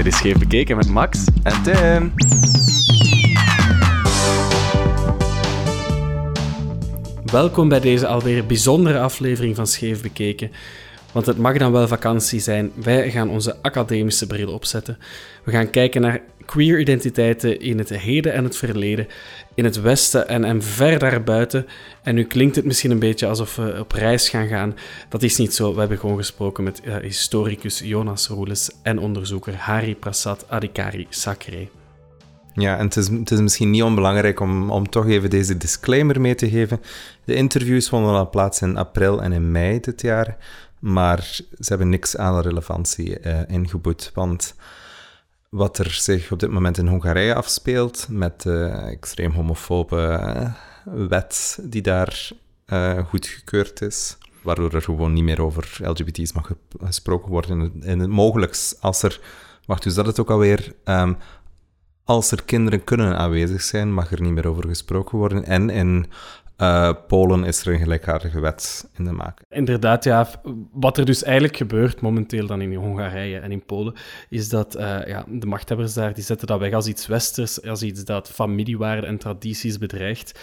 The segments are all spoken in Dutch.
Dit is Scheef Bekeken met Max en Tim. Welkom bij deze alweer bijzondere aflevering van Scheef Bekeken. Want het mag dan wel vakantie zijn. Wij gaan onze academische bril opzetten. We gaan kijken naar queer identiteiten in het heden en het verleden, in het westen en, en ver daarbuiten. En nu klinkt het misschien een beetje alsof we op reis gaan gaan. Dat is niet zo. We hebben gewoon gesproken met uh, historicus Jonas Roeles en onderzoeker Hari Prasad Adhikari Sakre. Ja, en het is, het is misschien niet onbelangrijk om, om toch even deze disclaimer mee te geven. De interviews vonden al plaats in april en in mei dit jaar, maar ze hebben niks aan relevantie uh, ingeboet, want wat er zich op dit moment in Hongarije afspeelt met de extreem homofobe eh, wet die daar uh, goedgekeurd is, waardoor er gewoon niet meer over LGBT's mag gesproken worden. En het mogelijk als er, wacht, dus dat het ook alweer, um, als er kinderen kunnen aanwezig zijn, mag er niet meer over gesproken worden. En in uh, Polen is er een gelijkaardige wet in de maak. Inderdaad, ja. Wat er dus eigenlijk gebeurt momenteel dan in Hongarije en in Polen, is dat uh, ja, de machthebbers daar die zetten dat weg als iets westers, als iets dat familiewaarden en tradities bedreigt.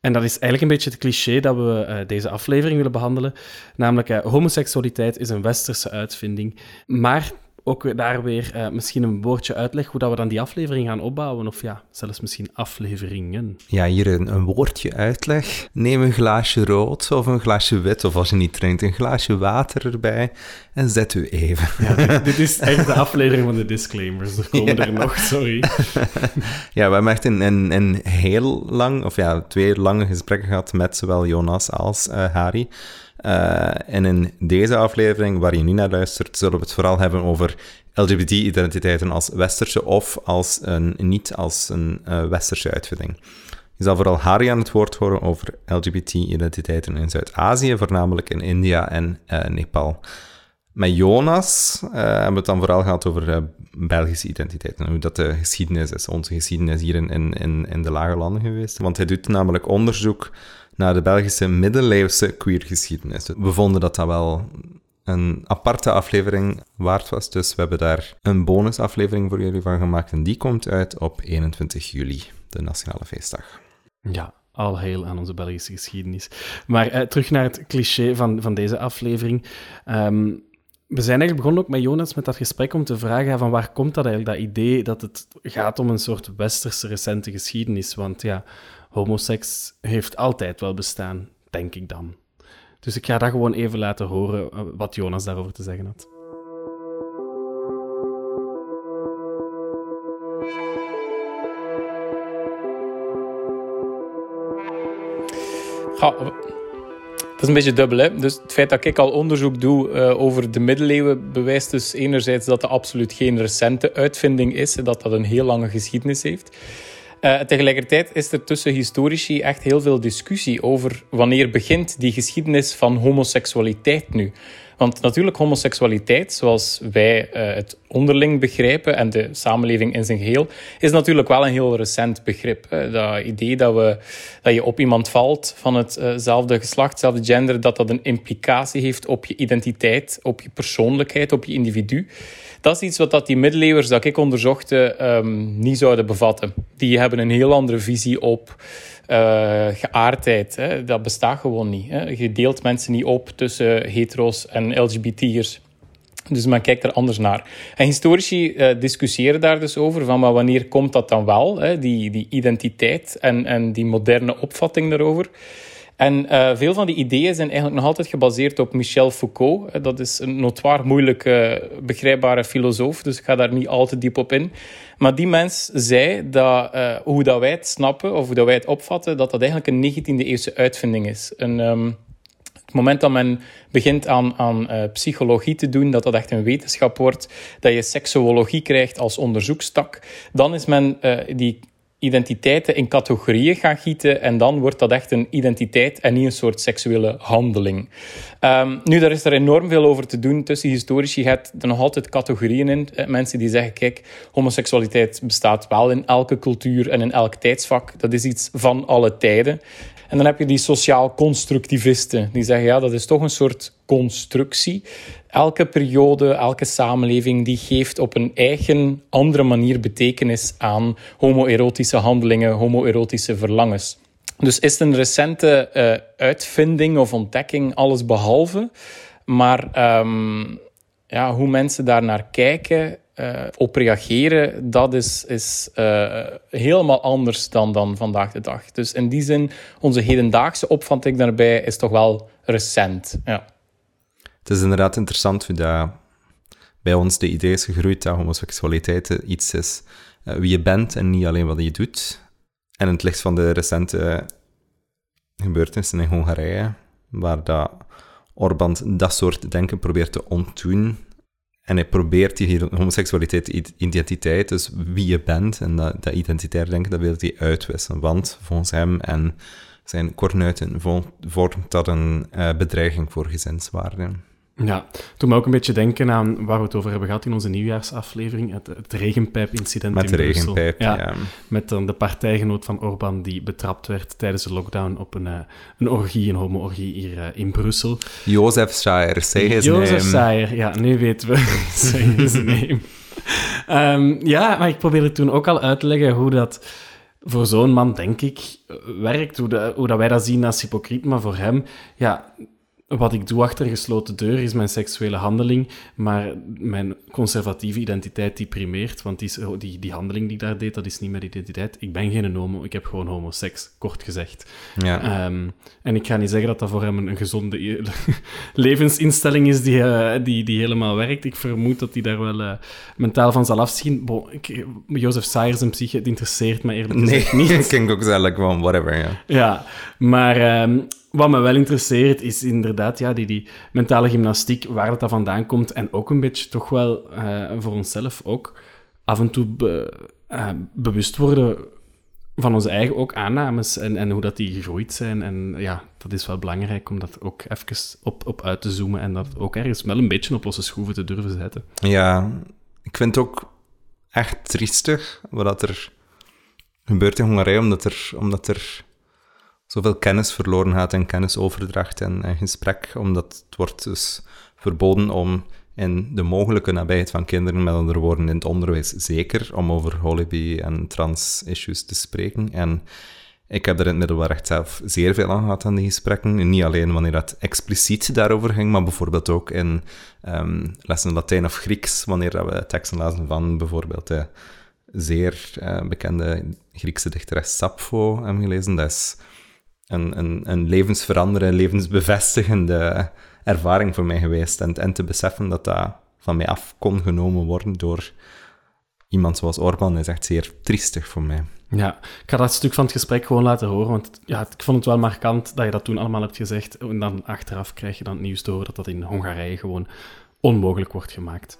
En dat is eigenlijk een beetje het cliché dat we uh, deze aflevering willen behandelen. Namelijk, homoseksualiteit is een westerse uitvinding. Maar ook daar weer uh, misschien een woordje uitleg hoe dat we dan die aflevering gaan opbouwen. Of ja, zelfs misschien afleveringen. Ja, hier een, een, woordje uitleg. Neem een glaasje rood of een glaasje wit, of als je niet drinkt, een glaasje water erbij en zet u even. Ja, dit, dit is echt de aflevering van de disclaimers. Er komen ja. er nog, sorry. ja, we hebben echt een, een, een, heel lang, of ja, twee lange gesprekken gehad met zowel Jonas als uh, Harry. Uh, en in deze aflevering, waar je nu naar luistert, zullen we het vooral hebben over LGBT-identiteiten als westerse of als een, niet als een uh, westerse uitvinding. Je zal vooral Harry aan het woord horen over LGBT-identiteiten in Zuid-Azië, voornamelijk in India en uh, Nepal. Met Jonas hebben we het dan vooral gehad over Belgische identiteiten en hoe dat de geschiedenis is, onze geschiedenis hier in, in, in de lage landen geweest. Want hij doet namelijk onderzoek naar de Belgische middeleeuwse queergeschiedenis. We vonden dat dat wel een aparte aflevering waard was, dus we hebben daar een bonusaflevering voor jullie van gemaakt en die komt uit op 21 juli, de Nationale Feestdag. Ja, al heel aan onze Belgische geschiedenis. Maar eh, terug naar het cliché van, van deze aflevering. Um, we zijn eigenlijk begonnen ook met Jonas met dat gesprek om te vragen van waar komt dat eigenlijk, dat idee dat het gaat om een soort westerse recente geschiedenis. Want ja, homoseks heeft altijd wel bestaan, denk ik dan. Dus ik ga dat gewoon even laten horen eh, wat Jonas daarover te zeggen had. Ga, dat is een beetje dubbel. Hè? Dus het feit dat ik al onderzoek doe uh, over de middeleeuwen bewijst dus enerzijds dat het absoluut geen recente uitvinding is, dat dat een heel lange geschiedenis heeft. Uh, tegelijkertijd is er tussen historici echt heel veel discussie over wanneer begint die geschiedenis van homoseksualiteit nu. Want natuurlijk, homoseksualiteit, zoals wij uh, het onderling begrijpen en de samenleving in zijn geheel, is natuurlijk wel een heel recent begrip. Uh, dat idee dat, we, dat je op iemand valt van hetzelfde geslacht, hetzelfde gender, dat dat een implicatie heeft op je identiteit, op je persoonlijkheid, op je individu. Dat is iets wat dat die middeleeuwers dat ik onderzocht um, niet zouden bevatten. Die hebben een heel andere visie op uh, geaardheid. Hè. Dat bestaat gewoon niet. Hè. Je deelt mensen niet op tussen hetero's en LGBT'ers. Dus men kijkt er anders naar. En historici uh, discussiëren daar dus over, van maar wanneer komt dat dan wel, hè, die, die identiteit en, en die moderne opvatting daarover. En uh, veel van die ideeën zijn eigenlijk nog altijd gebaseerd op Michel Foucault. Dat is een notoir moeilijke, begrijpbare filosoof, dus ik ga daar niet al te diep op in. Maar die mens zei dat hoe dat wij het snappen, of hoe dat wij het opvatten, dat dat eigenlijk een 19e eeuwse uitvinding is. Een, um, het moment dat men begint aan, aan psychologie te doen, dat dat echt een wetenschap wordt, dat je seksuologie krijgt als onderzoekstak, dan is men die identiteiten in categorieën gaan gieten en dan wordt dat echt een identiteit en niet een soort seksuele handeling. Um, nu, daar is er enorm veel over te doen tussen historici. Je hebt er nog altijd categorieën in. Mensen die zeggen, kijk, homoseksualiteit bestaat wel in elke cultuur en in elk tijdsvak. Dat is iets van alle tijden. En dan heb je die sociaal constructivisten die zeggen, ja, dat is toch een soort constructie elke periode, elke samenleving, die geeft op een eigen andere manier betekenis aan homoerotische handelingen, homoerotische verlangens. Dus is het een recente uh, uitvinding of ontdekking alles behalve. Maar um, ja, hoe mensen daar naar kijken, uh, op reageren, dat is, is uh, helemaal anders dan, dan vandaag de dag. Dus in die zin, onze hedendaagse opvatting daarbij is toch wel recent. Ja. Het is inderdaad interessant hoe dat bij ons de idee is gegroeid dat homoseksualiteit iets is uh, wie je bent en niet alleen wat je doet. En in het licht van de recente gebeurtenissen in Hongarije, waar dat Orbán dat soort denken probeert te ontdoen, en hij probeert die homoseksualiteit, identiteit, dus wie je bent, en dat, dat identitair denken, dat wil hij uitwissen. Want volgens hem en zijn kornuiten vormt dat een uh, bedreiging voor gezinswaarde. Ja, toen me ook een beetje denken aan waar we het over hebben gehad in onze nieuwjaarsaflevering, het, het regenpijp-incident Met in de regenpijp, ja, Met dan de partijgenoot van Orbán die betrapt werd tijdens de lockdown op een, uh, een orgie, een homo-orgie hier uh, in Brussel. Jozef Sayer, say his Jozef name. Sayer, ja, nu weten we say his name. Um, ja, maar ik probeerde toen ook al uit te leggen hoe dat voor zo'n man, denk ik, werkt. Hoe, de, hoe dat wij dat zien als hypocriet, maar voor hem, ja wat ik doe achter een gesloten deur is mijn seksuele handeling, maar mijn conservatieve identiteit die primeert, want die, die, die handeling die ik daar deed, dat is niet mijn identiteit. Ik ben geen homo, ik heb gewoon homoseks, kort gezegd. Ja. Um, en ik ga niet zeggen dat dat voor hem een, een gezonde levensinstelling is die, uh, die, die helemaal werkt. Ik vermoed dat hij daar wel uh, mentaal van zal afzien. Bo, ik, Jozef Sayers en psyche, het interesseert me eerlijk gezegd nee, niet. ik denk ook zelf gewoon whatever, ja. Ja, maar... Um, wat me wel interesseert is inderdaad ja, die, die mentale gymnastiek, waar dat, dat vandaan komt. En ook een beetje toch wel uh, voor onszelf ook af en toe be, uh, bewust worden van onze eigen ook aannames en, en hoe dat die gegroeid zijn. En ja, dat is wel belangrijk om dat ook even op, op uit te zoomen en dat ook ergens wel een beetje op losse schroeven te durven zetten. Ja, ik vind het ook echt triestig wat er gebeurt in Hongarije, omdat er, omdat er zoveel kennis verloren gaat en kennisoverdracht en, gesprek, omdat het wordt dus verboden om in de mogelijke nabijheid van kinderen, met andere woorden in het onderwijs zeker, om over holibi en trans-issues te spreken. En ik heb er in het middelbaar zelf zeer veel aan gehad aan die gesprekken. niet alleen wanneer het expliciet daarover ging, maar bijvoorbeeld ook in um, lessen Latijn of Grieks, wanneer we teksten lazen van bijvoorbeeld de zeer uh, bekende Griekse dichteres Sappho hebben gelezen. Dat is een, een, een levensveranderende, levensbevestigende ervaring voor mij geweest. En, en te beseffen dat dat van mij af kon genomen worden door iemand zoals Orban is echt zeer triestig voor mij. Ja, ik ga dat stuk van het gesprek gewoon laten horen, want ja, ik vond het wel markant dat je dat toen allemaal hebt gezegd. En dan achteraf krijg je dan het nieuws horen dat dat in Hongarije gewoon onmogelijk wordt gemaakt.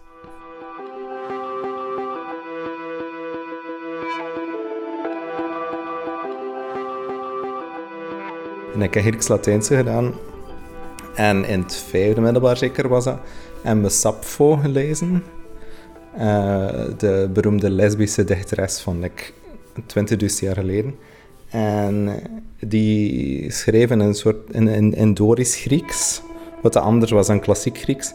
En ik heb Grieks-Latijnse gedaan. En in het vijfde middelbaar zeker was dat. En we Sappho gelezen. Uh, de beroemde lesbische dichteres van like, 20 jaar geleden. En die schreef in een soort in, in, in Dorisch Grieks, wat anders was dan klassiek Grieks.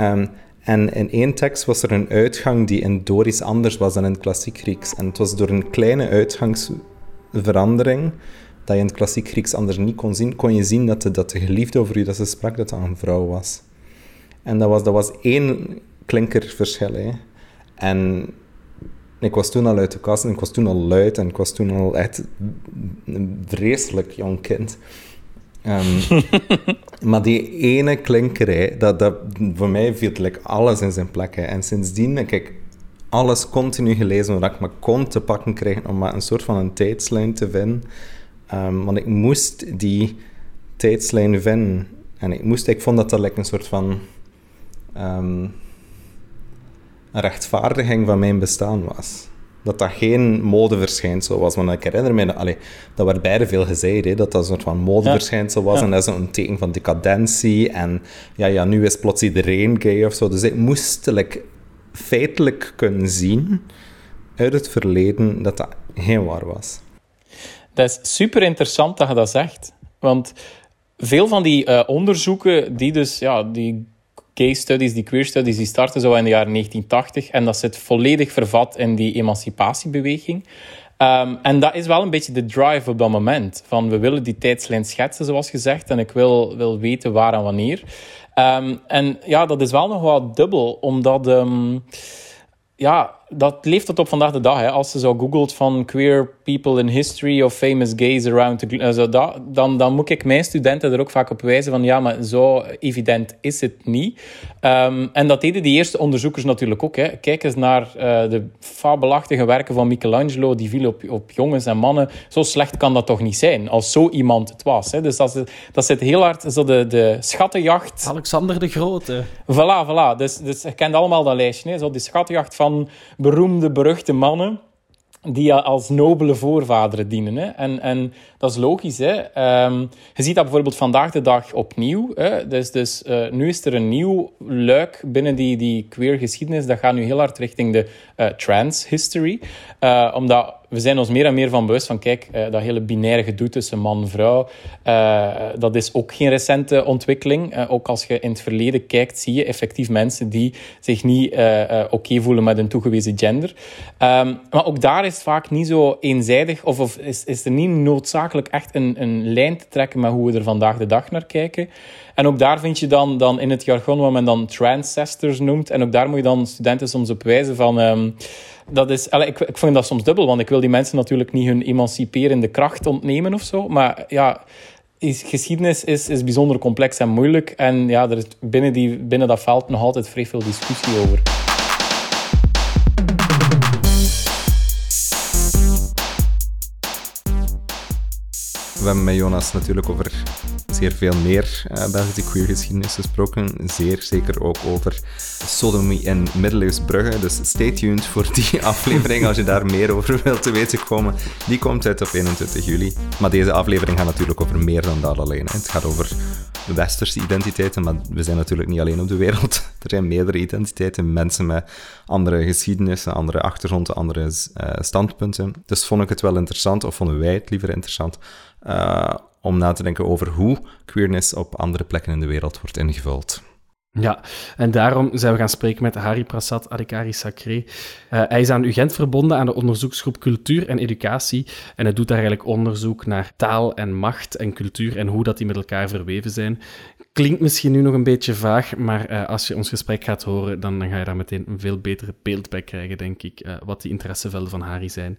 Um, en in één tekst was er een uitgang die in Dorisch anders was dan in klassiek Grieks. En het was door een kleine uitgangsverandering dat je in het klassiek Grieks anders niet kon zien, kon je zien dat de, dat de geliefde over wie dat ze sprak, dat dat een vrouw was. En dat was, dat was één klinkerverschil. Hè. En ik was toen al uit de kast en ik was toen al luid en ik was toen al echt een vreselijk jong kind. Um, maar die ene klinkerij, dat, dat, voor mij viel like, alles in zijn plek. Hè. En sindsdien heb ik alles continu gelezen wat ik me kon te pakken krijgen om maar een soort van een tijdslijn te vinden Um, want ik moest die tijdslijn vinden. En ik, moest, ik vond dat dat like een soort van um, een rechtvaardiging van mijn bestaan was. Dat dat geen modeverschijnsel was. Want ik herinner me, allee, dat werd beide veel gezegd, hè, dat dat een soort van modeverschijnsel was. Ja. En dat is een teken van decadentie. En ja, ja, nu is plots iedereen gay of zo. Dus ik moest like, feitelijk kunnen zien uit het verleden dat dat geen waar was. Dat is super interessant dat je dat zegt. Want veel van die uh, onderzoeken die dus ja, die gay studies, die queer studies, die starten zo in de jaren 1980. En dat zit volledig vervat in die emancipatiebeweging. Ehm, en dat is wel een beetje de drive op dat moment. Van we willen die tijdslijn schetsen, zoals gezegd. En ik wil, wil weten waar en wanneer. Ehm, en ja, dat is wel nog wat dubbel, omdat... Um, ja, dat leeft tot op vandaag de dag. Hè. Als je zo googelt van queer people in history of famous gays around the uh, zo dat, dan, dan moet ik mijn studenten er ook vaak op wijzen van ja, maar zo evident is het niet. Um, en dat deden die eerste onderzoekers natuurlijk ook. Hè. Kijk eens naar uh, de fabelachtige werken van Michelangelo, die vielen op, op jongens en mannen. Zo slecht kan dat toch niet zijn, als zo iemand het was. Hè. Dus dat, dat zit heel hard, zo de, de schattenjacht. Alexander de Grote. Voilà, voilà. Dus, dus je kent allemaal dat lijstje. Hè. Zo die schattenjacht van beroemde, beruchte mannen die als nobele voorvaderen dienen. Hè. En, en dat is logisch. Hè. Um, je ziet dat bijvoorbeeld vandaag de dag opnieuw. Hè. Dus, dus uh, nu is er een nieuw luik binnen die, die queer geschiedenis. Dat gaat nu heel hard richting de uh, trans history. Uh, omdat we zijn ons meer en meer van bewust van, kijk, uh, dat hele binaire gedoe tussen man en vrouw, uh, dat is ook geen recente ontwikkeling. Uh, ook als je in het verleden kijkt, zie je effectief mensen die zich niet oké voelen met een toegewezen gender. Um, maar ook daar is het vaak niet zo eenzijdig, of, of is, is er niet noodzakelijk echt een, een lijn te trekken met hoe we er vandaag de dag naar kijken. En ook daar vind je dan, dan in het jargon wat men dan transcestors noemt. En ook daar moet je dan studenten soms op wijzen van... Um, dat is, ik, ik vind dat soms dubbel, want ik wil die mensen natuurlijk niet hun emanciperende kracht ontnemen of zo. Maar ja, is, geschiedenis is, is bijzonder complex en moeilijk. En ja, er is binnen, die, binnen dat veld nog altijd vrij veel discussie over. We hebben met Jonas natuurlijk over zeer veel meer uh, Belgische queergeschiedenis gesproken. Zeer zeker ook over sodomie en middeleeuwsbruggen. Dus stay tuned voor die aflevering als je daar meer over wilt te weten komen. Die komt uit op 21 juli. Maar deze aflevering gaat natuurlijk over meer dan dat alleen. Het gaat over westerse identiteiten, maar we zijn natuurlijk niet alleen op de wereld. Er zijn meerdere identiteiten, mensen met andere geschiedenissen, andere achtergronden, andere uh, standpunten. Dus vond ik het wel interessant, of vonden wij het liever interessant, uh, om na te denken over hoe queerness op andere plekken in de wereld wordt ingevuld. Ja, en daarom zijn we gaan spreken met Hari Prasad Adhikari Sacré. Uh, hij is aan UGent verbonden aan de onderzoeksgroep Cultuur en Educatie. En hij doet daar eigenlijk onderzoek naar taal en macht en cultuur en hoe dat die met elkaar verweven zijn. Klinkt misschien nu nog een beetje vaag, maar uh, als je ons gesprek gaat horen, dan, dan, ga je daar meteen een veel betere beeld bij krijgen, denk ik, uh, wat die interessevelden van Hari zijn.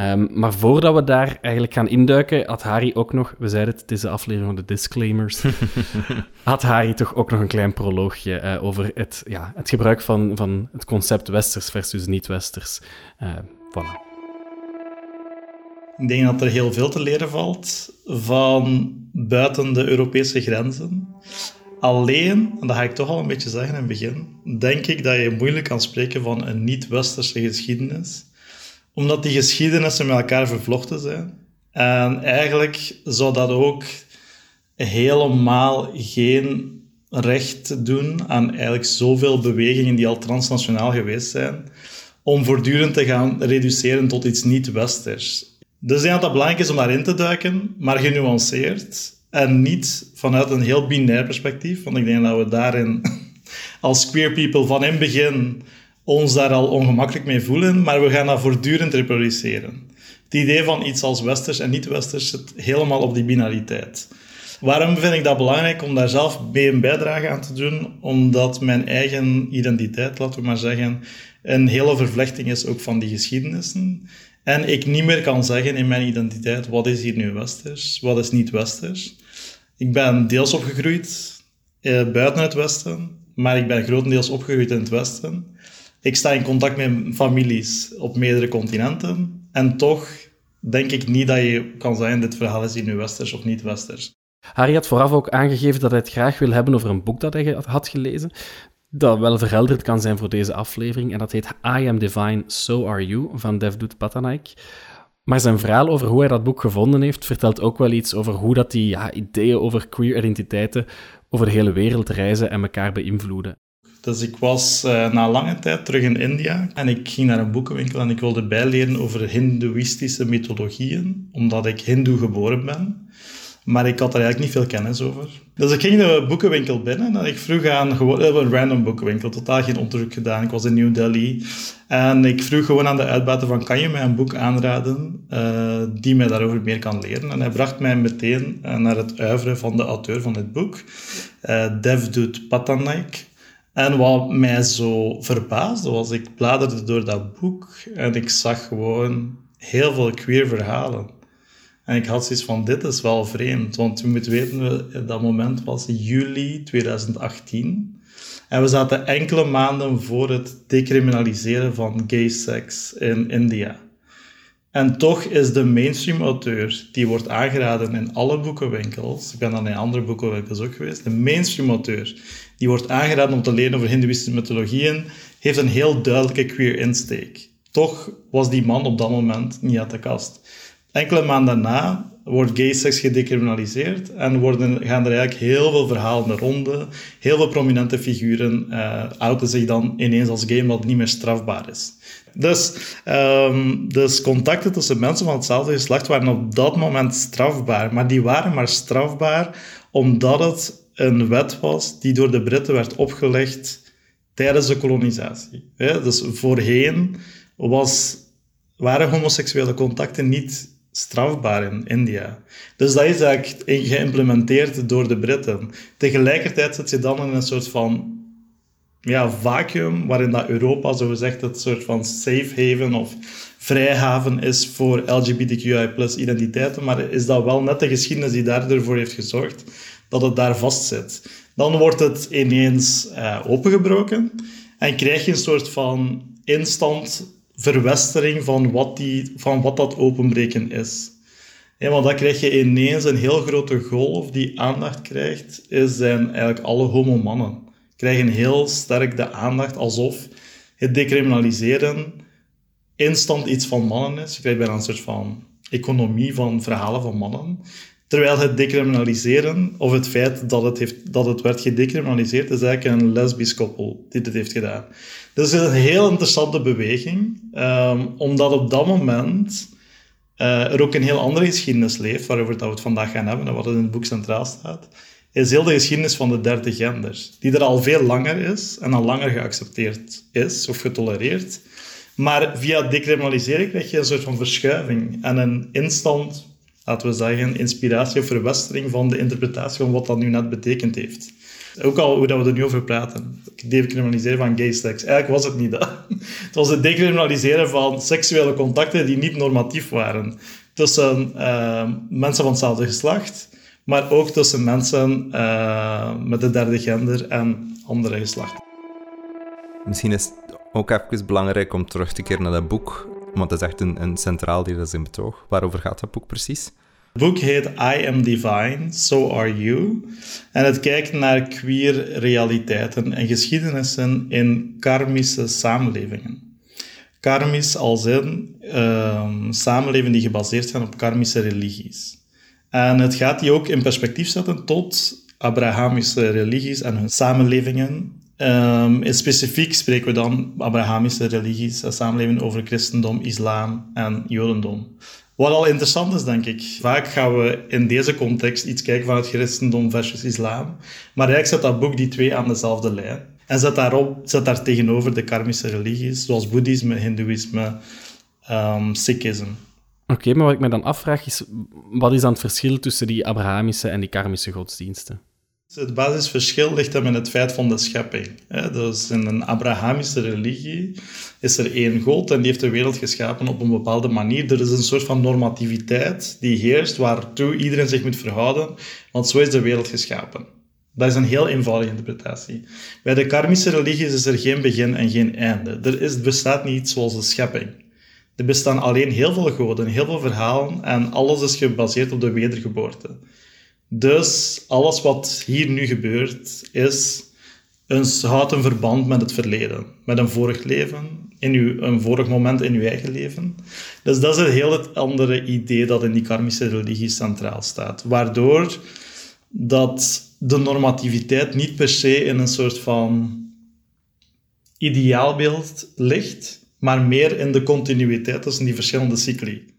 Um, maar voordat we daar eigenlijk gaan induiken, had Harry ook nog, we zeiden het, het is de aflevering van de disclaimers, had Harry toch ook nog een klein proloogje uh, over het, ja, het gebruik van, van het concept westers versus niet-westers. Uh, voilà. Ik denk dat er heel veel te leren valt van buiten de Europese grenzen. Alleen, en dat ga ik toch al een beetje zeggen in het begin, denk ik dat je moeilijk kan spreken van een niet-westerse geschiedenis omdat die geschiedenissen met elkaar vervlochten zijn. En eigenlijk zou dat ook helemaal geen recht doen aan eigenlijk zoveel bewegingen die al transnationaal geweest zijn, om voortdurend te gaan reduceren tot iets niet-westers. Dus ik dat het belangrijk is om daarin te duiken, maar genuanceerd. En niet vanuit een heel binair perspectief, want ik denk dat we daarin als queer people van in het begin ons daar al ongemakkelijk mee voelen, maar we gaan dat voortdurend reproduceren. Het idee van iets als westers en niet-westers zit helemaal op die binariteit. Waarom vind ik dat belangrijk om daar zelf mee een bijdrage aan te doen? Omdat mijn eigen identiteit, laten we maar zeggen, een hele vervlechting is ook van die geschiedenissen. En ik niet meer kan zeggen in mijn identiteit, wat is hier nu westers, wat is niet westers. Ik ben deels opgegroeid eh, buiten het westen, maar ik ben grotendeels opgegroeid in het westen. Ik sta in contact met families op meerdere continenten. En toch denk ik niet dat je kan zeggen, dit verhaal is hier nu westers of niet westers. Harry had vooraf ook aangegeven dat hij het graag wil hebben over een boek dat hij had gelezen, dat wel verhelderd kan zijn voor deze aflevering. En dat heet I Am Divine, So Are You, van Devdoet Patanaik. Maar zijn verhaal over hoe hij dat boek gevonden heeft, vertelt ook wel iets over hoe dat die ja, ideeën over queer identiteiten over de hele wereld reizen en elkaar beïnvloeden. Dus ik was uh, na lange tijd terug in India en ik ging naar een boekenwinkel en ik wilde bijleren over hindoeïstische mythologieën, omdat ik hindoe geboren ben. Maar ik had er eigenlijk niet veel kennis over. Dus ik ging de boekenwinkel binnen en ik vroeg aan gewoon, eh, een random boekenwinkel, totaal geen onderzoek gedaan. Ik was in New Delhi. En ik vroeg gewoon aan de uitbater van, kan je mij een boek aanraden uh, die mij daarover meer kan leren? En hij bracht mij meteen naar het uiveren van de auteur van dit boek, uh, Devdut Patanaik. En wat mij zo verbaasde was, ik bladerde door dat boek en ik zag gewoon heel veel queer verhalen. En ik had zoiets van, dit is wel vreemd, want we moeten weten, dat moment was juli 2018. En we zaten enkele maanden voor het decriminaliseren van gay seks in India. En toch is de mainstream auteur, die wordt aangeraden in alle boekenwinkels, ik ben dan in andere boekenwinkels ook geweest, de mainstream auteur, die wordt aangeraden om te leren over hindoeïstische mythologieën, heeft een heel duidelijke queer insteek. Toch was die man op dat moment niet uit de kast. Enkele maanden daarna wordt gay seks gedecriminaliseerd en worden, gaan er eigenlijk heel veel verhalen de ronde. Heel veel prominente figuren uh, zich dan ineens als gay, omdat niet meer strafbaar is. Dus, um, dus contacten tussen mensen van hetzelfde geslacht waren op dat moment strafbaar. Maar die waren maar strafbaar omdat het een wet was die door de Britten werd opgelegd tijdens de kolonisatie. Dus voorheen was, waren homoseksuele contacten niet strafbaar in India. Dus dat is eigenlijk geïmplementeerd door de Britten. Tegelijkertijd zit je dan in een soort van ja, vacuüm waarin dat Europa zogezegd het soort van safe haven of vrijhaven is voor LGBTQI identiteiten, maar is dat wel net de geschiedenis die daarvoor heeft gezorgd dat het daar vastzit. Dan wordt het ineens uh, opengebroken en krijg je een soort van instant verwestering van wat, die, van wat dat openbreken is. Want dan krijg je ineens een heel grote golf die aandacht krijgt, is zijn eigenlijk alle homo-mannen. Krijgen heel sterk de aandacht alsof het decriminaliseren instant iets van mannen is. Je krijgt bijna een soort van economie van verhalen van mannen. Terwijl het decriminaliseren, of het feit dat het, heeft, dat het werd gedecriminaliseerd, is eigenlijk een lesbisch koppel die dit heeft gedaan. Dus het is een heel interessante beweging, um, omdat op dat moment uh, er ook een heel andere geschiedenis leeft, waarover dat we het vandaag gaan hebben en wat in het boek centraal staat, is heel de geschiedenis van de derde gender, die er al veel langer is en al langer geaccepteerd is of getolereerd. Maar via decriminalisering krijg je een soort van verschuiving en een instant laten we zeggen, inspiratie of verwestering van de interpretatie van wat dat nu net betekend heeft. Ook al hoe dat we er nu over praten. Decriminaliseren van gay seks. Eigenlijk was het niet dat. Het was het decriminaliseren van seksuele contacten die niet normatief waren. Tussen uh, mensen van hetzelfde geslacht, maar ook tussen mensen uh, met de derde gender en andere geslachten. Misschien is het ook even belangrijk om terug te keren naar dat boek want dat is echt een, centraal deel in betoog. Waarover gaat dat boek precies? Het boek heet I Am Divine, So Are You. En het kijkt naar queer realiteiten en geschiedenissen in karmische samenlevingen. Karmisch als in uh, samenlevingen die gebaseerd zijn op karmische religies. En het gaat die ook in perspectief zetten tot Abrahamische religies en hun samenlevingen Um, in specifiek spreken we dan Abrahamische religies, samenleving over christendom, islam en jodendom. Wat al interessant is, denk ik. Vaak gaan we in deze context iets kijken van het christendom versus islam. Maar eigenlijk zet dat boek die twee aan dezelfde lijn. En zet, daarop, zet daar tegenover de karmische religies, zoals boeddhisme, hindoeïsme, um, sikhisme. Oké, maar wat ik me dan afvraag is, wat is dan het verschil tussen die Abrahamische en die karmische godsdiensten? Het basisverschil ligt hem in het feit van de schepping. Dus in een Abrahamische religie is er één God en die heeft de wereld geschapen op een bepaalde manier. Er is een soort van normativiteit die heerst, waartoe iedereen zich moet verhouden, want zo is de wereld geschapen. Dat is een heel eenvoudige interpretatie. Bij de karmische religies is er geen begin en geen einde. Er is, bestaat niet zoals de schepping. Er bestaan alleen heel veel goden, heel veel verhalen en alles is gebaseerd op de wedergeboorte. Dus alles wat hier nu gebeurt, is een, houdt een verband met het verleden, met een vorig leven, in uw, een vorig moment in uw eigen leven. Dus dat is een heel het andere idee dat in die karmische religie centraal staat. Waardoor dat de normativiteit niet per se in een soort van ideaalbeeld ligt, maar meer in de continuïteit tussen die verschillende cycli.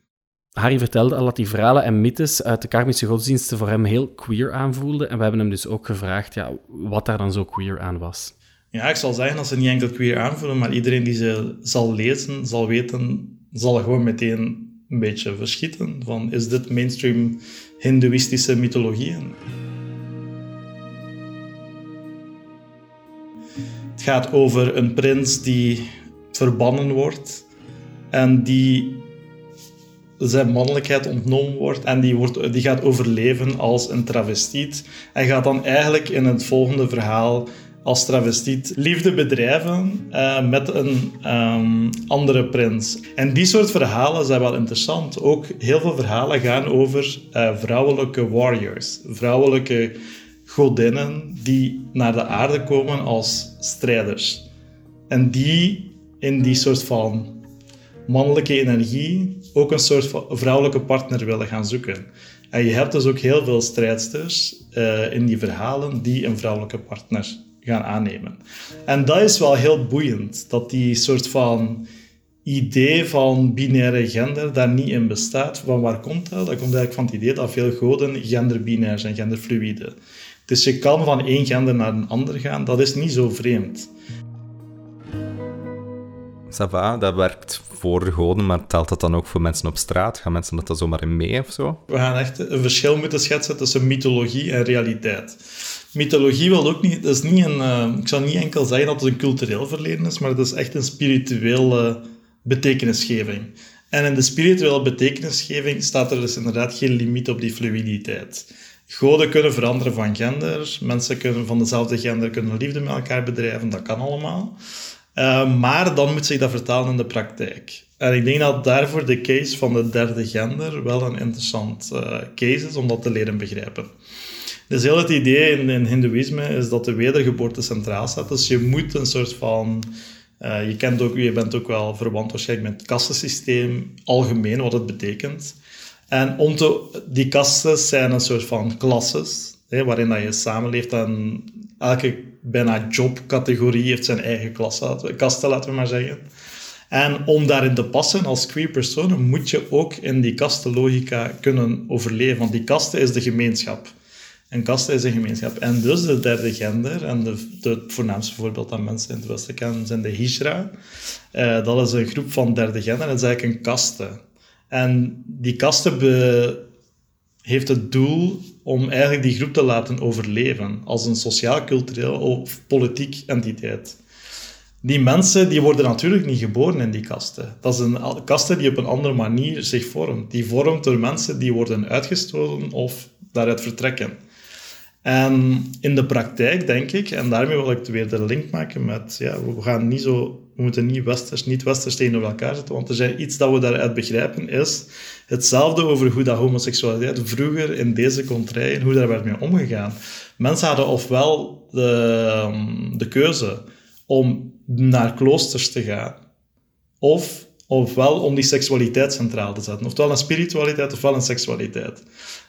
Harry vertelde al dat die verhalen en mythes uit de karmische godsdiensten voor hem heel queer aanvoelden. En we hebben hem dus ook gevraagd ja, wat daar dan zo queer aan was. Ja, ik zal zeggen dat ze niet enkel queer aanvoelen, maar iedereen die ze zal lezen, zal weten, zal gewoon meteen een beetje verschieten van is dit mainstream hindoeïstische mythologieën? Het gaat over een prins die verbannen wordt en die zijn mannelijkheid ontnomen wordt en die, wordt, die gaat overleven als een travestiet. En gaat dan eigenlijk in het volgende verhaal als travestiet liefde bedrijven uh, met een um, andere prins. En die soort verhalen zijn wel interessant. Ook heel veel verhalen gaan over uh, vrouwelijke warriors, vrouwelijke godinnen die naar de aarde komen als strijders. En die in die soort van mannelijke energie ook een soort van vrouwelijke partner willen gaan zoeken. En je hebt dus ook heel veel strijdsters uh, in die verhalen die een vrouwelijke partner gaan aannemen. En dat is wel heel boeiend, dat die soort van idee van binaire gender daar niet in bestaat. Van waar komt dat? Dat komt eigenlijk van het idee dat veel goden genderbinair zijn, genderfluide. Dus je kan van één gender naar een ander gaan, dat is niet zo vreemd. Dat werkt voor de goden, maar telt dat dan ook voor mensen op straat? Gaan mensen dat dan zomaar in mee of zo? We gaan echt een verschil moeten schetsen tussen mythologie en realiteit. Mythologie wil ook niet, dat is niet een, uh, ik zou niet enkel zeggen dat het een cultureel verleden is, maar het is echt een spirituele betekenisgeving. En in de spirituele betekenisgeving staat er dus inderdaad geen limiet op die fluiditeit. Goden kunnen veranderen van gender, mensen kunnen van dezelfde gender kunnen liefde met elkaar bedrijven, dat kan allemaal. Uh, maar dan moet zich dat vertalen in de praktijk. En ik denk dat daarvoor de case van de derde gender wel een interessant uh, case is om dat te leren begrijpen. Dus heel het idee in, in Hindoeïsme is dat de wedergeboorte centraal staat. Dus je moet een soort van. Uh, je, kent ook, je bent ook wel verwant waarschijnlijk met het kastensysteem, algemeen wat het betekent. En om die kasten zijn een soort van klasses, waarin dat je samenleeft. En elke bijna jobcategorie heeft zijn eigen klasse, kasten, laten we maar zeggen. En om daarin te passen als queer persoon moet je ook in die kastenlogica kunnen overleven. Want die kasten is de gemeenschap. Een kast is een gemeenschap. En dus de derde gender, en de, de voornaamste voorbeeld dat mensen in het Westen kennen, zijn de Hijra. Uh, dat is een groep van derde gender, dat is eigenlijk een kaste. En die kaste be, heeft het doel om eigenlijk die groep te laten overleven als een sociaal-cultureel of politiek entiteit. Die mensen die worden natuurlijk niet geboren in die kasten. Dat is een kaste die op een andere manier zich vormt. Die vormt door mensen die worden uitgestoten of daaruit vertrekken. En in de praktijk denk ik, en daarmee wil ik weer de link maken met, ja, we gaan niet zo, we moeten niet westers, niet westers tegenover elkaar zetten, want er zijn iets dat we daaruit begrijpen is hetzelfde over hoe dat homoseksualiteit vroeger in deze contraien, hoe daar werd mee omgegaan. Mensen hadden ofwel de, de keuze om naar kloosters te gaan, of ofwel om die seksualiteit centraal te zetten. Oftewel een spiritualiteit, ofwel een seksualiteit.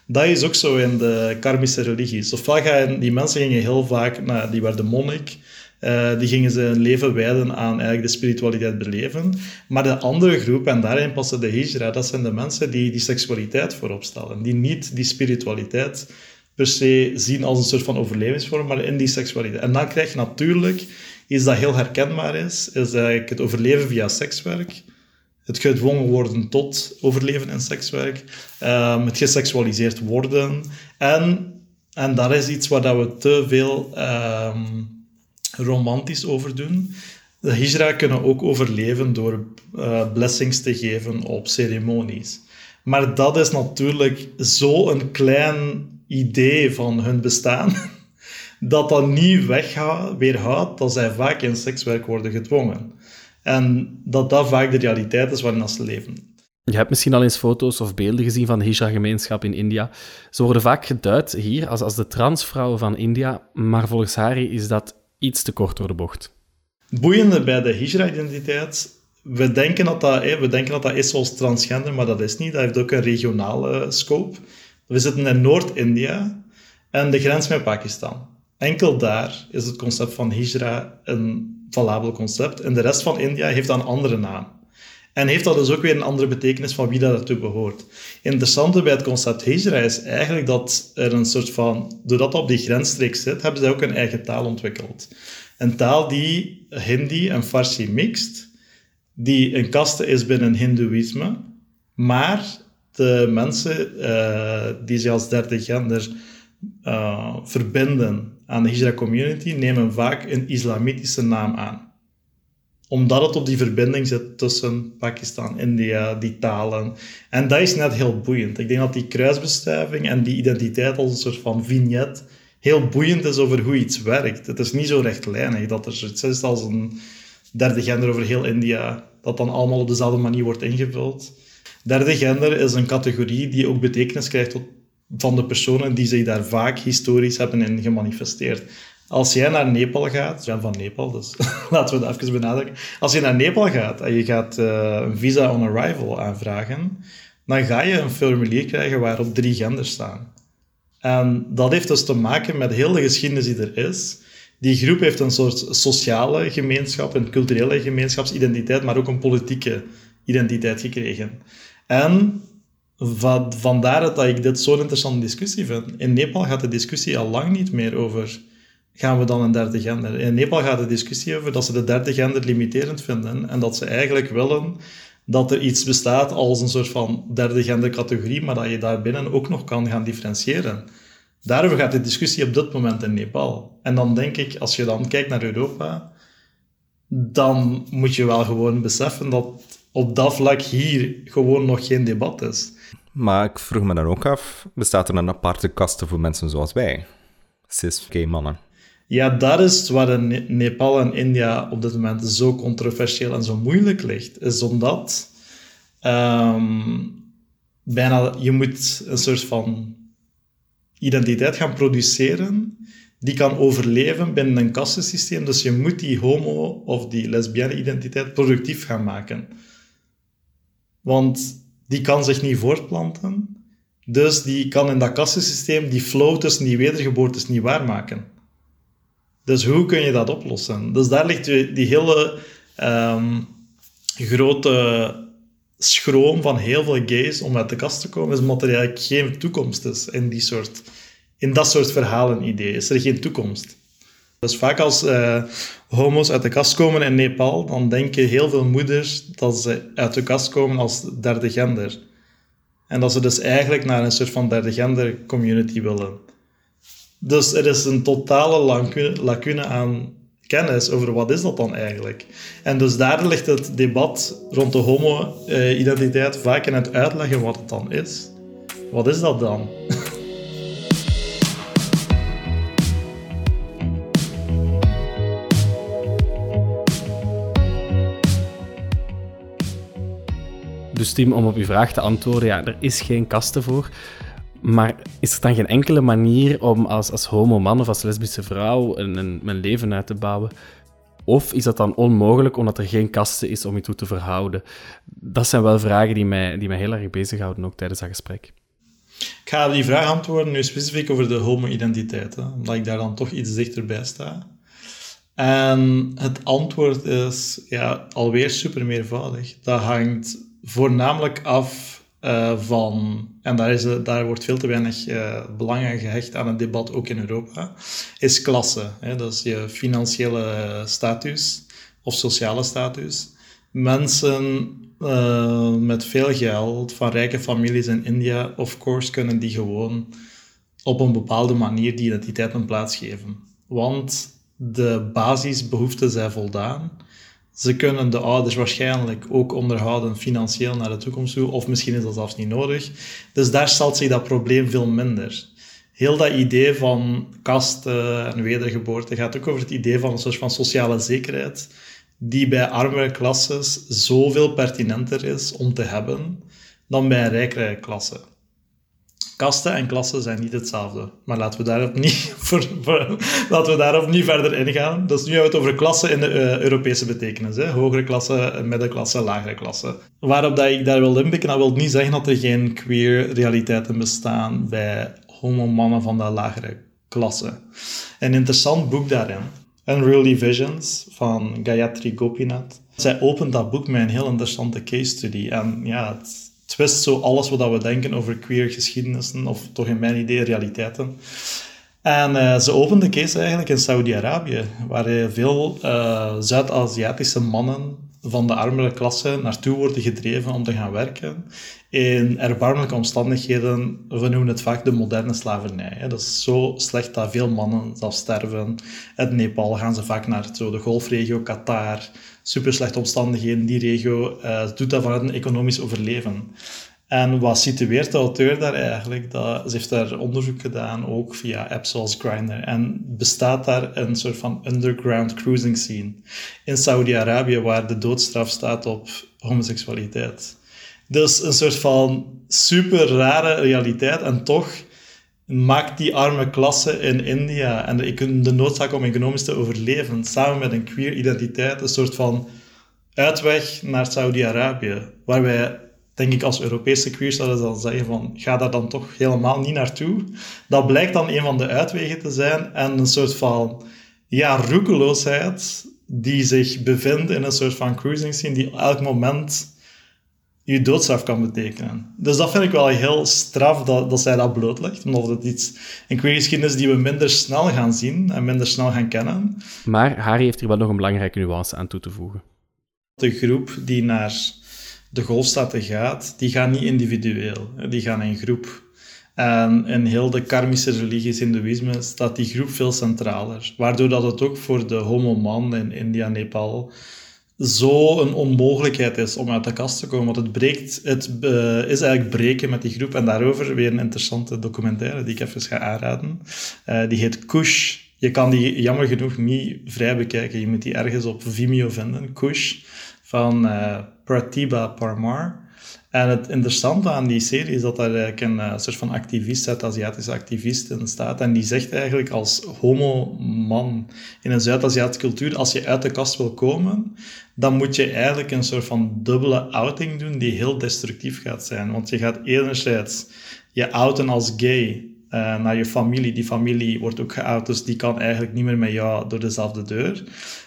Dat is ook zo in de karmische religies. Ofwel die mensen gingen heel vaak, nou, die werden monnik, uh, die gingen ze hun leven wijden aan eigenlijk de spiritualiteit beleven. Maar de andere groep, en daarin passen de hijra, dat zijn de mensen die die seksualiteit voorop stellen. Die niet die spiritualiteit per se zien als een soort van overlevingsvorm, maar in die seksualiteit. En dan krijg je natuurlijk iets dat heel herkenbaar is, is eigenlijk het overleven via sekswerk het gedwongen worden tot overleven in sekswerk, um, het geseksualiseerd worden. En, en dat is iets waar dat we te veel um, romantisch over doen. De hijra kunnen ook overleven door uh, blessings te geven op ceremonies. Maar dat is natuurlijk zo'n klein idee van hun bestaan, dat dat niet weerhoudt dat zij vaak in sekswerk worden gedwongen. En dat dat vaak de realiteit is waarin ze leven. Je hebt misschien al eens foto's of beelden gezien van de Hijra-gemeenschap in India. Ze worden vaak geduid hier als, als de transvrouwen van India, maar volgens Hari is dat iets te kort door de bocht. Boeiende bij de Hijra-identiteit, we, denken dat dat, we denken dat dat is zoals transgender, maar dat is niet. Dat heeft ook een regionale scope. We zitten in Noord-India en de grens met Pakistan. Enkel daar is het concept van Hijra een valabel concept. En de rest van India heeft dan een andere naam. En heeft dat dus ook weer een andere betekenis van wie dat ertoe behoort. Interessante bij het concept hijra is eigenlijk dat er een soort van... Doordat dat op die grensstreek zit, hebben ze ook een eigen taal ontwikkeld. Een taal die Hindi en Farsi mixt, die een kaste is binnen Hindoeïsme, maar de mensen uh, die zich als derde gender uh, verbinden aan de Hijra community, nemen vaak een islamitische naam aan omdat het op die verbinding zit tussen Pakistan, India, die talen. En dat is net heel boeiend. Ik denk dat die kruisbestuiving en die identiteit als een soort van vignet heel boeiend is over hoe iets werkt. Het is niet zo rechtlijnig dat er zoiets is als een derde gender over heel India, dat dan allemaal op dezelfde manier wordt ingevuld. Derde gender is een categorie die ook betekenis krijgt van de personen die zich daar vaak historisch hebben in gemanifesteerd. Als jij naar Nepal gaat, ben van Nepal, dus laten we dat even benadrukken. Als je naar Nepal gaat en je gaat uh, een visa on arrival aanvragen, dan ga je een formulier krijgen waarop drie genders staan. En dat heeft dus te maken met heel de geschiedenis die er is. Die groep heeft een soort sociale gemeenschap, een culturele gemeenschapsidentiteit, maar ook een politieke identiteit gekregen. En van, vandaar dat ik dit zo'n interessante discussie vind. In Nepal gaat de discussie al lang niet meer over gaan we dan een derde gender. In Nepal gaat de discussie over dat ze de derde gender limiterend vinden en dat ze eigenlijk willen dat er iets bestaat als een soort van derde gender categorie, maar dat je daarbinnen ook nog kan gaan differentiëren. Daarover gaat de discussie op dit moment in Nepal. En dan denk ik, als je dan kijkt naar Europa, dan moet je wel gewoon beseffen dat op dat vlak hier gewoon nog geen debat is. Maar ik vroeg me dan ook af, bestaat er een aparte kaste voor mensen zoals wij? Cis-gay mannen? Ja, dat is waar Nepal en India op dit moment zo controversieel en zo moeilijk ligt. Is omdat um, bijna, je moet een soort van identiteit gaan produceren die kan overleven binnen een kastensysteem. Dus je moet die homo- of die lesbienne identiteit productief gaan maken. Want die kan zich niet voortplanten. Dus die kan in dat kastensysteem die flow tussen die wedergeboortes niet waarmaken. Dus hoe kun je dat oplossen? Dus daar ligt die hele um, grote schroom van heel veel gays om uit de kast te komen, is omdat er geen toekomst is in, die soort, in dat soort verhalen ideeën. Is er geen toekomst. Dus vaak als uh, homo's uit de kast komen in Nepal, dan denken heel veel moeders dat ze uit de kast komen als derde gender. En dat ze dus eigenlijk naar een soort van derde gender community willen. Dus er is een totale lacune aan kennis over wat is dat dan eigenlijk. En dus daar ligt het debat rond de homo-identiteit vaak in het uitleggen wat het dan is. Wat is dat dan? Dus om op uw vraag te antwoorden, ja, er is geen kasten voor. Maar is er dan geen enkele manier om als, als homo-man of als lesbische vrouw een, een, leven uit te bouwen? Of is dat dan onmogelijk omdat er geen kasten is om je toe te verhouden? Dat zijn wel vragen die mij, die mij heel erg bezighouden, ook tijdens dat gesprek. Ik ga die vraag antwoorden nu specifiek over de homo-identiteit, omdat ik daar dan toch iets dichterbij sta. En het antwoord is ja, alweer super meervoudig. Dat hangt voornamelijk af uh, van, en daar, is, daar wordt veel te weinig uh, belang aan gehecht aan het debat, ook in Europa, is klasse. Hè? Dat is je financiële status of sociale status. Mensen uh, met veel geld, van rijke families in India, of course, kunnen die gewoon op een bepaalde manier die identiteit een plaats geven. Want de basisbehoeften zijn voldaan. Ze kunnen de ouders waarschijnlijk ook onderhouden financieel naar de toekomst toe, of misschien is dat zelfs niet nodig. Dus daar stelt zich dat probleem veel minder. Heel dat idee van kasten en wedergeboorte gaat ook over het idee van een soort van sociale zekerheid, die bij armere klasses zoveel pertinenter is om te hebben dan bij rijkere klasse kasten en klassen zijn niet hetzelfde. Maar laten we daarop niet, voor, laten we daarop niet verder ingaan. Dus nu hebben we het over klassen in de uh, Europese betekenis. Hè? Hogere klassen, middenklasse, lagere klasse. Waarop dat ik daar wil inpikken, dat wil niet zeggen dat er geen queer realiteiten bestaan bij homo-mannen van de lagere klasse. Een interessant boek daarin Unruly Visions van Gayatri Gopinath. Zij opent dat boek met een heel interessante case study. En ja, het twist zo alles wat we denken over queer geschiedenissen, of toch in mijn idee realiteiten. En uh, ze opende de case eigenlijk in Saudi-Arabië, waar veel uh, Zuid-Aziatische mannen van de armere klasse naartoe worden gedreven om te gaan werken in erbarmelijke omstandigheden. We noemen het vaak de moderne slavernij. Dat is zo slecht dat veel mannen zelf sterven. In Nepal gaan ze vaak naar zo de golfregio, Qatar. Super slechte omstandigheden. Die regio uh, doet dat vanuit een economisch overleven. En wat situeert de auteur daar eigenlijk? Dat, ze heeft daar onderzoek gedaan, ook via apps zoals Grindr. En bestaat daar een soort van underground cruising scene in Saudi-Arabië, waar de doodstraf staat op homoseksualiteit. Dus een soort van super rare realiteit. En toch maakt die arme klasse in India en de, de noodzaak om economisch te overleven, samen met een queer identiteit, een soort van uitweg naar Saudi-Arabië. Waar wij denk ik als Europese queers zouden dan zeggen van ga daar dan toch helemaal niet naartoe. Dat blijkt dan een van de uitwegen te zijn en een soort van ja, roekeloosheid die zich bevindt in een soort van cruising scene die elk moment je doodstraf kan betekenen. Dus dat vind ik wel heel straf dat, dat zij dat blootlegt, omdat het iets een queer geschiedenis die we minder snel gaan zien en minder snel gaan kennen. Maar Harry heeft hier wel nog een belangrijke nuance aan toe te voegen. De groep die naar de golfstaten gaat, die gaan niet individueel, die gaan in groep. En in heel de karmische religies, hindoeïsme, staat die groep veel centraler. Waardoor dat het ook voor de homo-man in India, Nepal, zo een onmogelijkheid is om uit de kast te komen. Want het, breekt, het uh, is eigenlijk breken met die groep. En daarover weer een interessante documentaire die ik even ga aanraden. Uh, die heet Kush. Je kan die jammer genoeg niet vrij bekijken. Je moet die ergens op Vimeo vinden. Kush van uh, Pratibha Parmar. En het interessante aan die serie is dat daar eigenlijk een uh, soort van activist, Zuid-Aziatische activist in staat. En die zegt eigenlijk als homo-man in een Zuid-Aziatische cultuur, als je uit de kast wil komen, dan moet je eigenlijk een soort van dubbele outing doen die heel destructief gaat zijn. Want je gaat enerzijds je outen als gay uh, naar je familie. Die familie wordt ook geout, dus die kan eigenlijk niet meer met jou door dezelfde deur.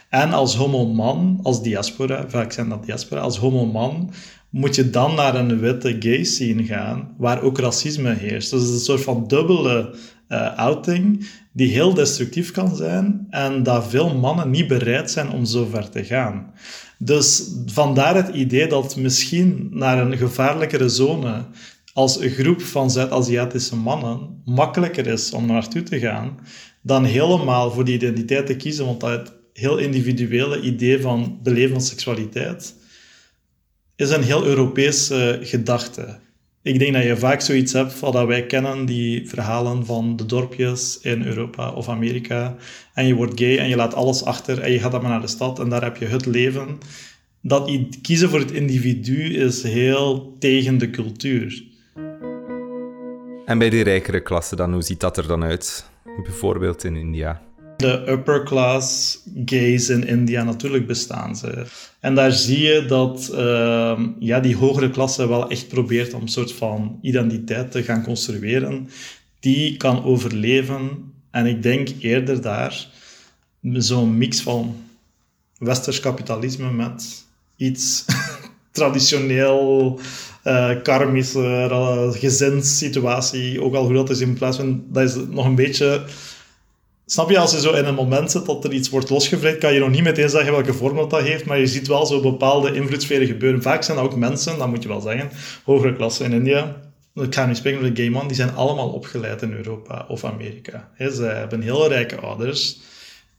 En als homo-man, als diaspora, vaak zijn dat diaspora, als homo-man moet je dan naar een witte gay scene gaan, waar ook racisme heerst. Dus het is een soort van dubbele uh, outing die heel destructief kan zijn en dat veel mannen niet bereid zijn om zo ver te gaan. Dus vandaar het idee dat misschien naar een gevaarlijkere zone als een groep van Zuid-Aziatische mannen makkelijker is om naartoe te gaan dan helemaal voor die identiteit te kiezen, want dat heel individuele idee van beleven van seksualiteit is een heel Europese gedachte. Ik denk dat je vaak zoiets hebt van dat wij kennen, die verhalen van de dorpjes in Europa of Amerika. En je wordt gay en je laat alles achter en je gaat dan maar naar de stad en daar heb je het leven. Dat kiezen voor het individu is heel tegen de cultuur. En bij die rijkere klasse dan, hoe ziet dat er dan uit? Bijvoorbeeld in India de upper class gays in India natuurlijk bestaan ze. En daar zie je dat uh, ja, die hogere klasse wel echt probeert om een soort van identiteit te gaan construeren. Die kan overleven. En ik denk eerder daar zo'n mix van westers kapitalisme met iets traditioneel uh, karmische uh, gezinssituatie. Ook al hoe dat is in plaats van... Dat is nog een beetje Snap je, als je zo in een moment zit dat er iets wordt losgevrijd, kan je nog niet meteen zeggen welke vorm dat, dat heeft, maar je ziet wel zo bepaalde invloedssferen gebeuren. Vaak zijn dat ook mensen, dat moet je wel zeggen, hogere klasse in India. Ik ga nu spreken over de gay man, die zijn allemaal opgeleid in Europa of Amerika. ze hebben heel rijke ouders.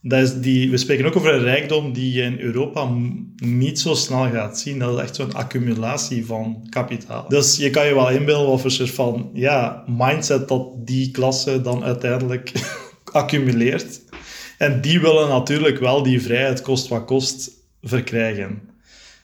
Dat is die, we spreken ook over een rijkdom die je in Europa niet zo snel gaat zien. Dat is echt zo'n accumulatie van kapitaal. Dus je kan je wel inbeelden wat voor van ja, mindset dat die klasse dan uiteindelijk accumuleert. En die willen natuurlijk wel die vrijheid, kost wat kost, verkrijgen.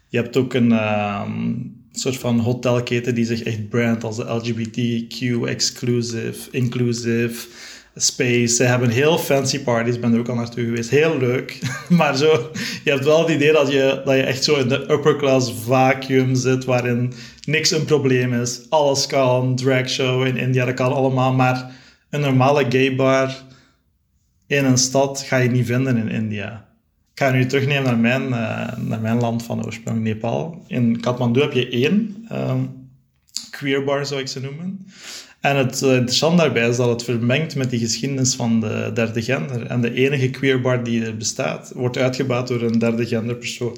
Je hebt ook een ehm, soort van hotelketen die zich echt brandt als LGBTQ exclusive, inclusive space. Ze hebben heel fancy parties, ben er ook al naartoe geweest. Heel leuk. maar zo, je hebt wel het idee dat je, dat je echt zo in de upper class vacuüm zit, waarin niks een probleem is. Alles kan, drag show in India, dat kan allemaal. Maar een normale gay bar in een stad ga je niet vinden in India. Ik ga nu terugnemen naar mijn, uh, naar mijn land van oorsprong, Nepal. In Kathmandu heb je één um, queer bar, zou ik ze noemen. En het uh, interessante daarbij is dat het vermengt met die geschiedenis van de derde gender. En de enige queer bar die er bestaat, wordt uitgebouwd door een derde gender persoon.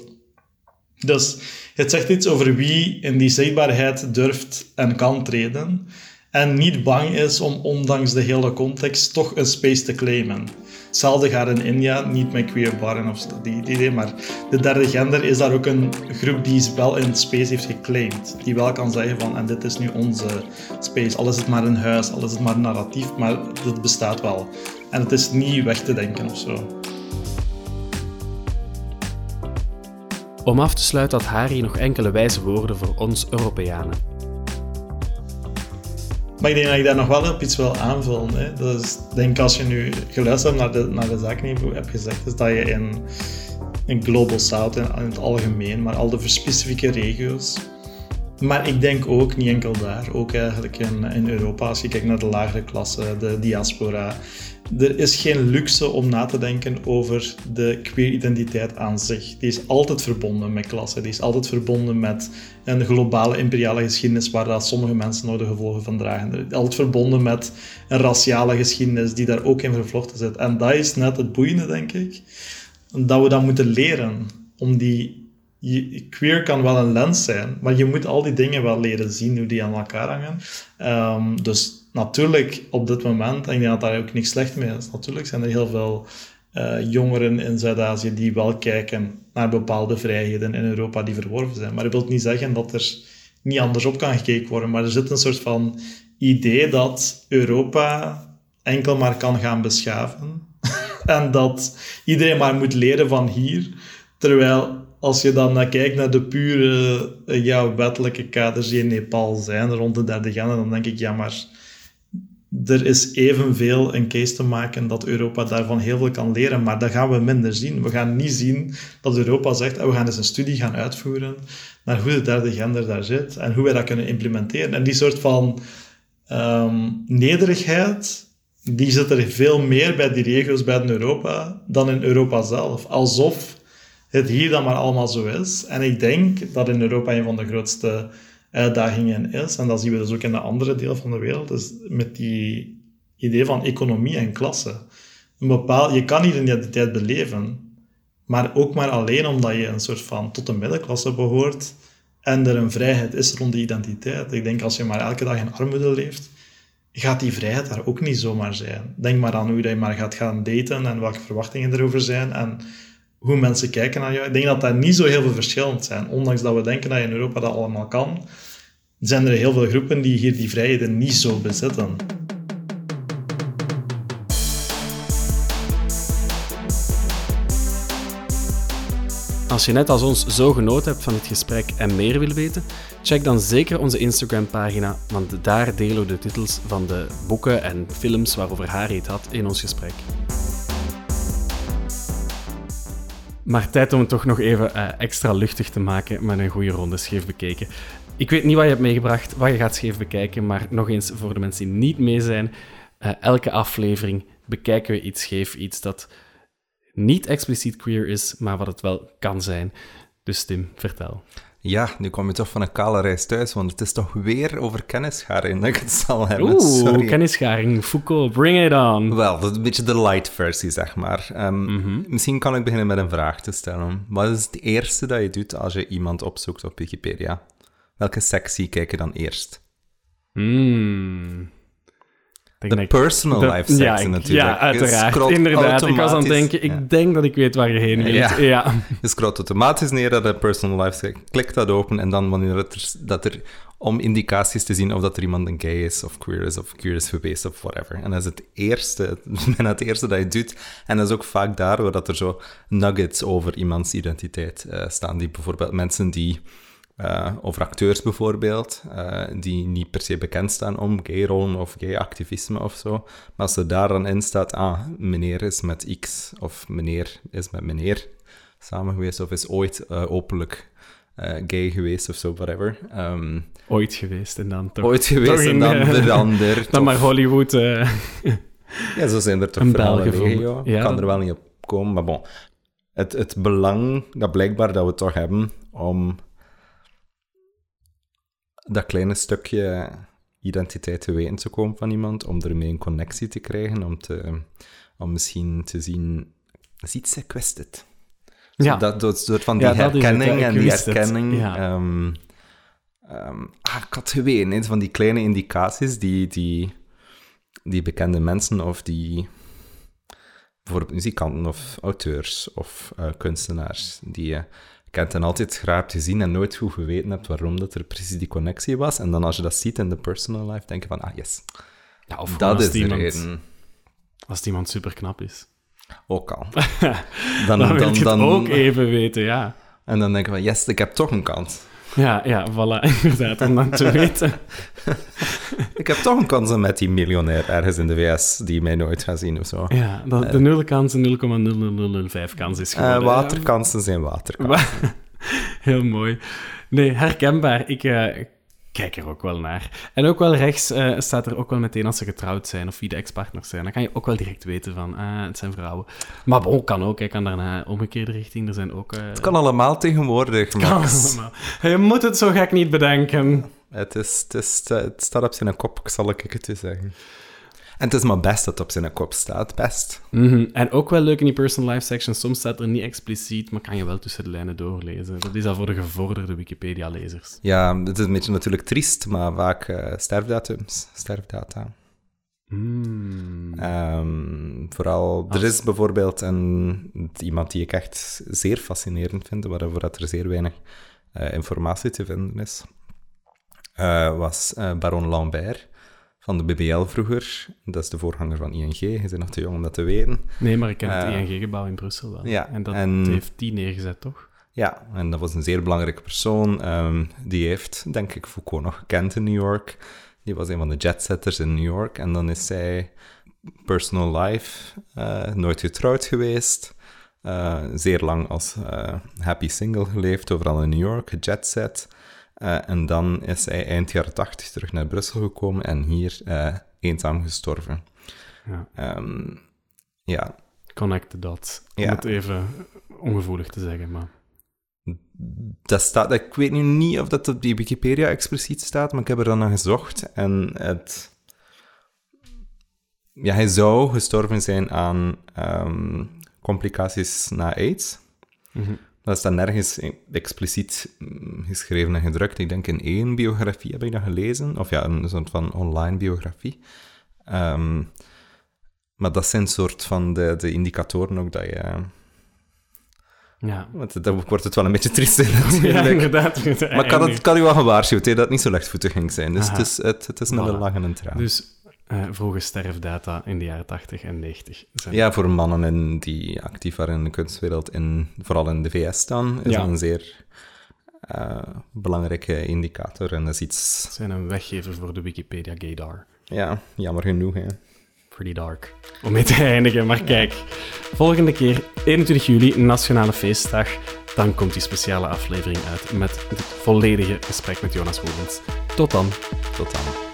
Dus het zegt iets over wie in die zichtbaarheid durft en kan treden. En niet bang is om ondanks de hele context toch een space te claimen. Hetzelfde gaat in India, niet met queer barren of die idee, maar de derde gender is daar ook een groep die wel in space heeft geclaimd. Die wel kan zeggen van, en dit is nu onze space. Al is het maar een huis, al is het maar een narratief, maar dit bestaat wel. En het is niet weg te denken of zo. Om af te sluiten had Harry nog enkele wijze woorden voor ons Europeanen. Maar ik denk dat ik daar nog wel op iets wil aanvullen. Hè. Dus ik denk als je nu geluisterd naar de, naar de zaakniveau hebt gezegd, is dat je in, in Global South in, in het algemeen, maar al de specifieke regio's. Maar ik denk ook, niet enkel daar, ook eigenlijk in, in Europa, als je kijkt naar de lagere klasse, de diaspora, er is geen luxe om na te denken over de queer-identiteit aan zich. Die is altijd verbonden met klasse. Die is altijd verbonden met een globale imperiale geschiedenis waar sommige mensen nog de gevolgen van dragen. Altijd verbonden met een raciale geschiedenis die daar ook in vervlochten zit. En dat is net het boeiende, denk ik. Dat we dat moeten leren. Om die... Queer kan wel een lens zijn, maar je moet al die dingen wel leren zien, hoe die aan elkaar hangen. Um, dus natuurlijk op dit moment, en ik denk dat daar ook niks slecht mee is, natuurlijk zijn er heel veel uh, jongeren in Zuid-Azië die wel kijken naar bepaalde vrijheden in Europa die verworven zijn. Maar dat wil niet zeggen dat er niet anders op kan gekeken worden. Maar er zit een soort van idee dat Europa enkel maar kan gaan beschaven. en dat iedereen maar moet leren van hier. Terwijl als je dan kijkt naar de pure eh, ja, wettelijke kaders die in Nepal zijn rond de derde gender, dan denk ik, ja, maar er is evenveel een case te maken dat Europa daarvan heel veel kan leren, maar dat gaan we minder zien. We gaan niet zien dat Europa zegt, oh, we gaan eens een studie gaan uitvoeren naar hoe de derde gender daar zit en hoe wij dat kunnen implementeren. En die soort van um, nederigheid, die zit er veel meer bij die regio's buiten Europa dan in Europa zelf. Alsof het hier dan maar allemaal zo is. En ik denk dat in Europa een van de grootste uitdagingen is. En dat zien we dus ook in de andere deel van de wereld, is met die idee van economie en klasse. Een bepaal, je kan die identiteit beleven, maar ook maar alleen omdat je een soort van tot de middenklasse behoort en er een vrijheid is rond die identiteit. Ik denk als je maar elke dag in armoede leeft, gaat die vrijheid daar ook niet zomaar zijn. Denk maar aan hoe je maar gaat gaan daten en welke verwachtingen erover zijn en hoe mensen kijken naar jou. Ik denk dat daar niet zo heel veel verschillend zijn. Ondanks dat we denken dat je in Europa dat allemaal kan, zijn er heel veel groepen die hier die vrijheden niet zo bezitten. Als je net als ons zo genoten hebt van het gesprek en meer wil weten, check dan zeker onze Instagram-pagina, want daar delen we de titels van de boeken en films waarover Harry het had in ons gesprek. Maar tijd om het toch nog even uh, extra luchtig te maken met een goede ronde scheef bekeken. Ik weet niet wat je hebt meegebracht, wat je gaat scheef bekijken, maar nog eens voor de mensen die niet mee zijn. Uh, elke aflevering bekijken we iets scheef, iets dat niet expliciet queer is, maar wat het wel kan zijn. Dus Tim, vertel. Ja, nu kom je toch van een kale reis thuis, want het is toch weer over kennisgaring dat ik het zal hebben. Oeh, Sorry. kennisgaring. Foucault, bring it on. Wel, dat is een beetje de light versie, zeg maar. Um, Misschien kan ik beginnen met een vraag te stellen. Wat is het eerste dat je doet als je iemand opzoekt op Wikipedia? Welke sectie kijk je dan eerst? Hmm. De personal life sectie natuurlijk. Ja, uiteraard. Inderdaad. Ik was aan het denken, ik denk dat ik weet waar je heen wilt. Ja. ja. Je scrolt automatisch neer naar de personal life sectie, klikt dat open en dan wanneer het er, dat er om indicaties te zien of dat er iemand een gay is, of queer is, of queer is geweest, of whatever. En dat is het eerste, bijna het eerste dat je doet. En dat is ook vaak daar waar dat er zo nuggets over iemands identiteit uh, staan. Die bijvoorbeeld mensen die uh, over acteurs bijvoorbeeld, uh, die niet per se bekend staan om gay-rollen of gay-activisme of zo. Maar als er daar dan in staat, ah, meneer is met X of meneer is met meneer samen geweest of is ooit uh, openlijk gay geweest of zo, whatever. Um, ooit geweest en dan toch. Ooit geweest en dan veranderd. dan maar Hollywood. Ja, zo zijn er toch verhalen. Ik Ja, kan er wel niet op komen, maar bon. Het, het belang dat blijkbaar dat we toch hebben om dat kleine stukje identiteit te weten te komen van iemand, om ermee een connectie te krijgen, om, te, om misschien te zien, ziet ze kwest het. Ja. Dat, dat soort van die Ja, herkenning en die herkenning. Ja. ehm, ehm, ah, ik had geweten, hè, van die kleine indicaties die, die, die bekende mensen of die bijvoorbeeld muzikanten of auteurs of eh, kunstenaars, die je kent en altijd graag hebt gezien en nooit goed geweten hebt waarom dat er precies die connectie was. En dan als je dat ziet in de personal life, denk je van, ah yes, Ja, of dat is het iemand, reden. Als het iemand super knap is. Ook al. Dan, Dan, wil dan, je dan, het ook even weten, ja. En dan denk je van, yes, ik heb toch een kans. Ja, ja, voilà, inderdaad, om dat te weten. Ik heb toch een kans om met die miljonair ergens in de VS die mij nooit gaat zien of zo. Ja, dat de nul kans een 0,00005 kans is Eh, geworden. waterkansen zijn waterkansen. Heel mooi. Nee, herkenbaar. Ik eh, kijk er ook wel naar. En ook wel rechts eh, staat er ook wel meteen als ze getrouwd zijn of wie de ex-partners zijn. Dan kan je ook wel direct weten van, ah, het zijn vrouwen. Maar bon, kan ook. Ik kan daarna omgekeerde richting. Er zijn ook... eh, Het kan allemaal tegenwoordig, kan Max. allemaal. Je moet het zo gek niet bedenken. Het, is, het, is, het staat op zijn kop, zal ik het je zeggen. En het is maar best dat het op zijn kop staat, best. Mhm. En ook wel leuk in die personal life section. Soms staat er niet expliciet, maar kan je wel tussen de lijnen doorlezen. Dat is al voor de gevorderde Wikipedia-lezers. Ja, het is een beetje natuurlijk triest, maar vaak eh, sterfdatums, sterfdata. Mm. Ehm, vooral, er is bijvoorbeeld een, iemand die ik echt zeer fascinerend vind, waarover dat er zeer weinig eh, informatie te vinden is, eh, was Baron Lambert van de BBL vroeger. Dat is de voorganger van ING, je bent nog te jong om dat te weten. Nee, maar ik ken het Eh, ING-gebouw in Brussel wel. ja, en dat en- heeft die neergezet, toch? Ja, en dat was een zeer belangrijke persoon. Ehm, die heeft, denk ik, Foucault nog gekend in New York. Die was een van de jetsetters in New York. En dan is zij personal life, eh, nooit getrouwd geweest. eh, zeer lang als happy single geleefd, overal in New York, gejetset. Eh, en dan is hij eind jaren tachtig terug naar Brussel gekomen en hier eh, eenzaam gestorven. Ja. Ehm, ja, Connect the dots. Om Ja. het even ongevoelig te zeggen, maar... Dat staat, ik weet nu niet of dat op die Wikipedia expliciet staat, maar ik heb er dan naar gezocht. En het... Ja, hij zou gestorven zijn aan ehm, complicaties na AIDS. Mhm. Dat is dan nergens expliciet mm, geschreven en gedrukt. Ik denk in één biografie heb ik dat gelezen. Of ja, een soort van online biografie. Ehm, maar dat zijn soort van de, de indicatoren ook dat je... Ja. Want dan wordt het wel een beetje triest in ja, natuurlijk. inderdaad. Maar ik had, het, had u wel gewaarschuwd, hè, dat het niet zo lichtvoetig ging zijn. Dus Aha. het is, het, het is met een lach en een traan. Dus eh, vroege sterfdata in de jaren 80 en 90. Zijn Ja, voor mannen in die actief waren in de kunstwereld, in, vooral in de VS staan, is Ja. dat een zeer eh, belangrijke indicator. En dat is iets, zijn een weggever voor de Wikipedia Gaydar. ja, jammer genoeg. Hè. Pretty dark. Om mee te eindigen, maar kijk. Volgende keer, 21 juli, Nationale Feestdag. Dan komt die speciale aflevering uit met het volledige gesprek met Jonas Woelens. Tot dan. Tot dan.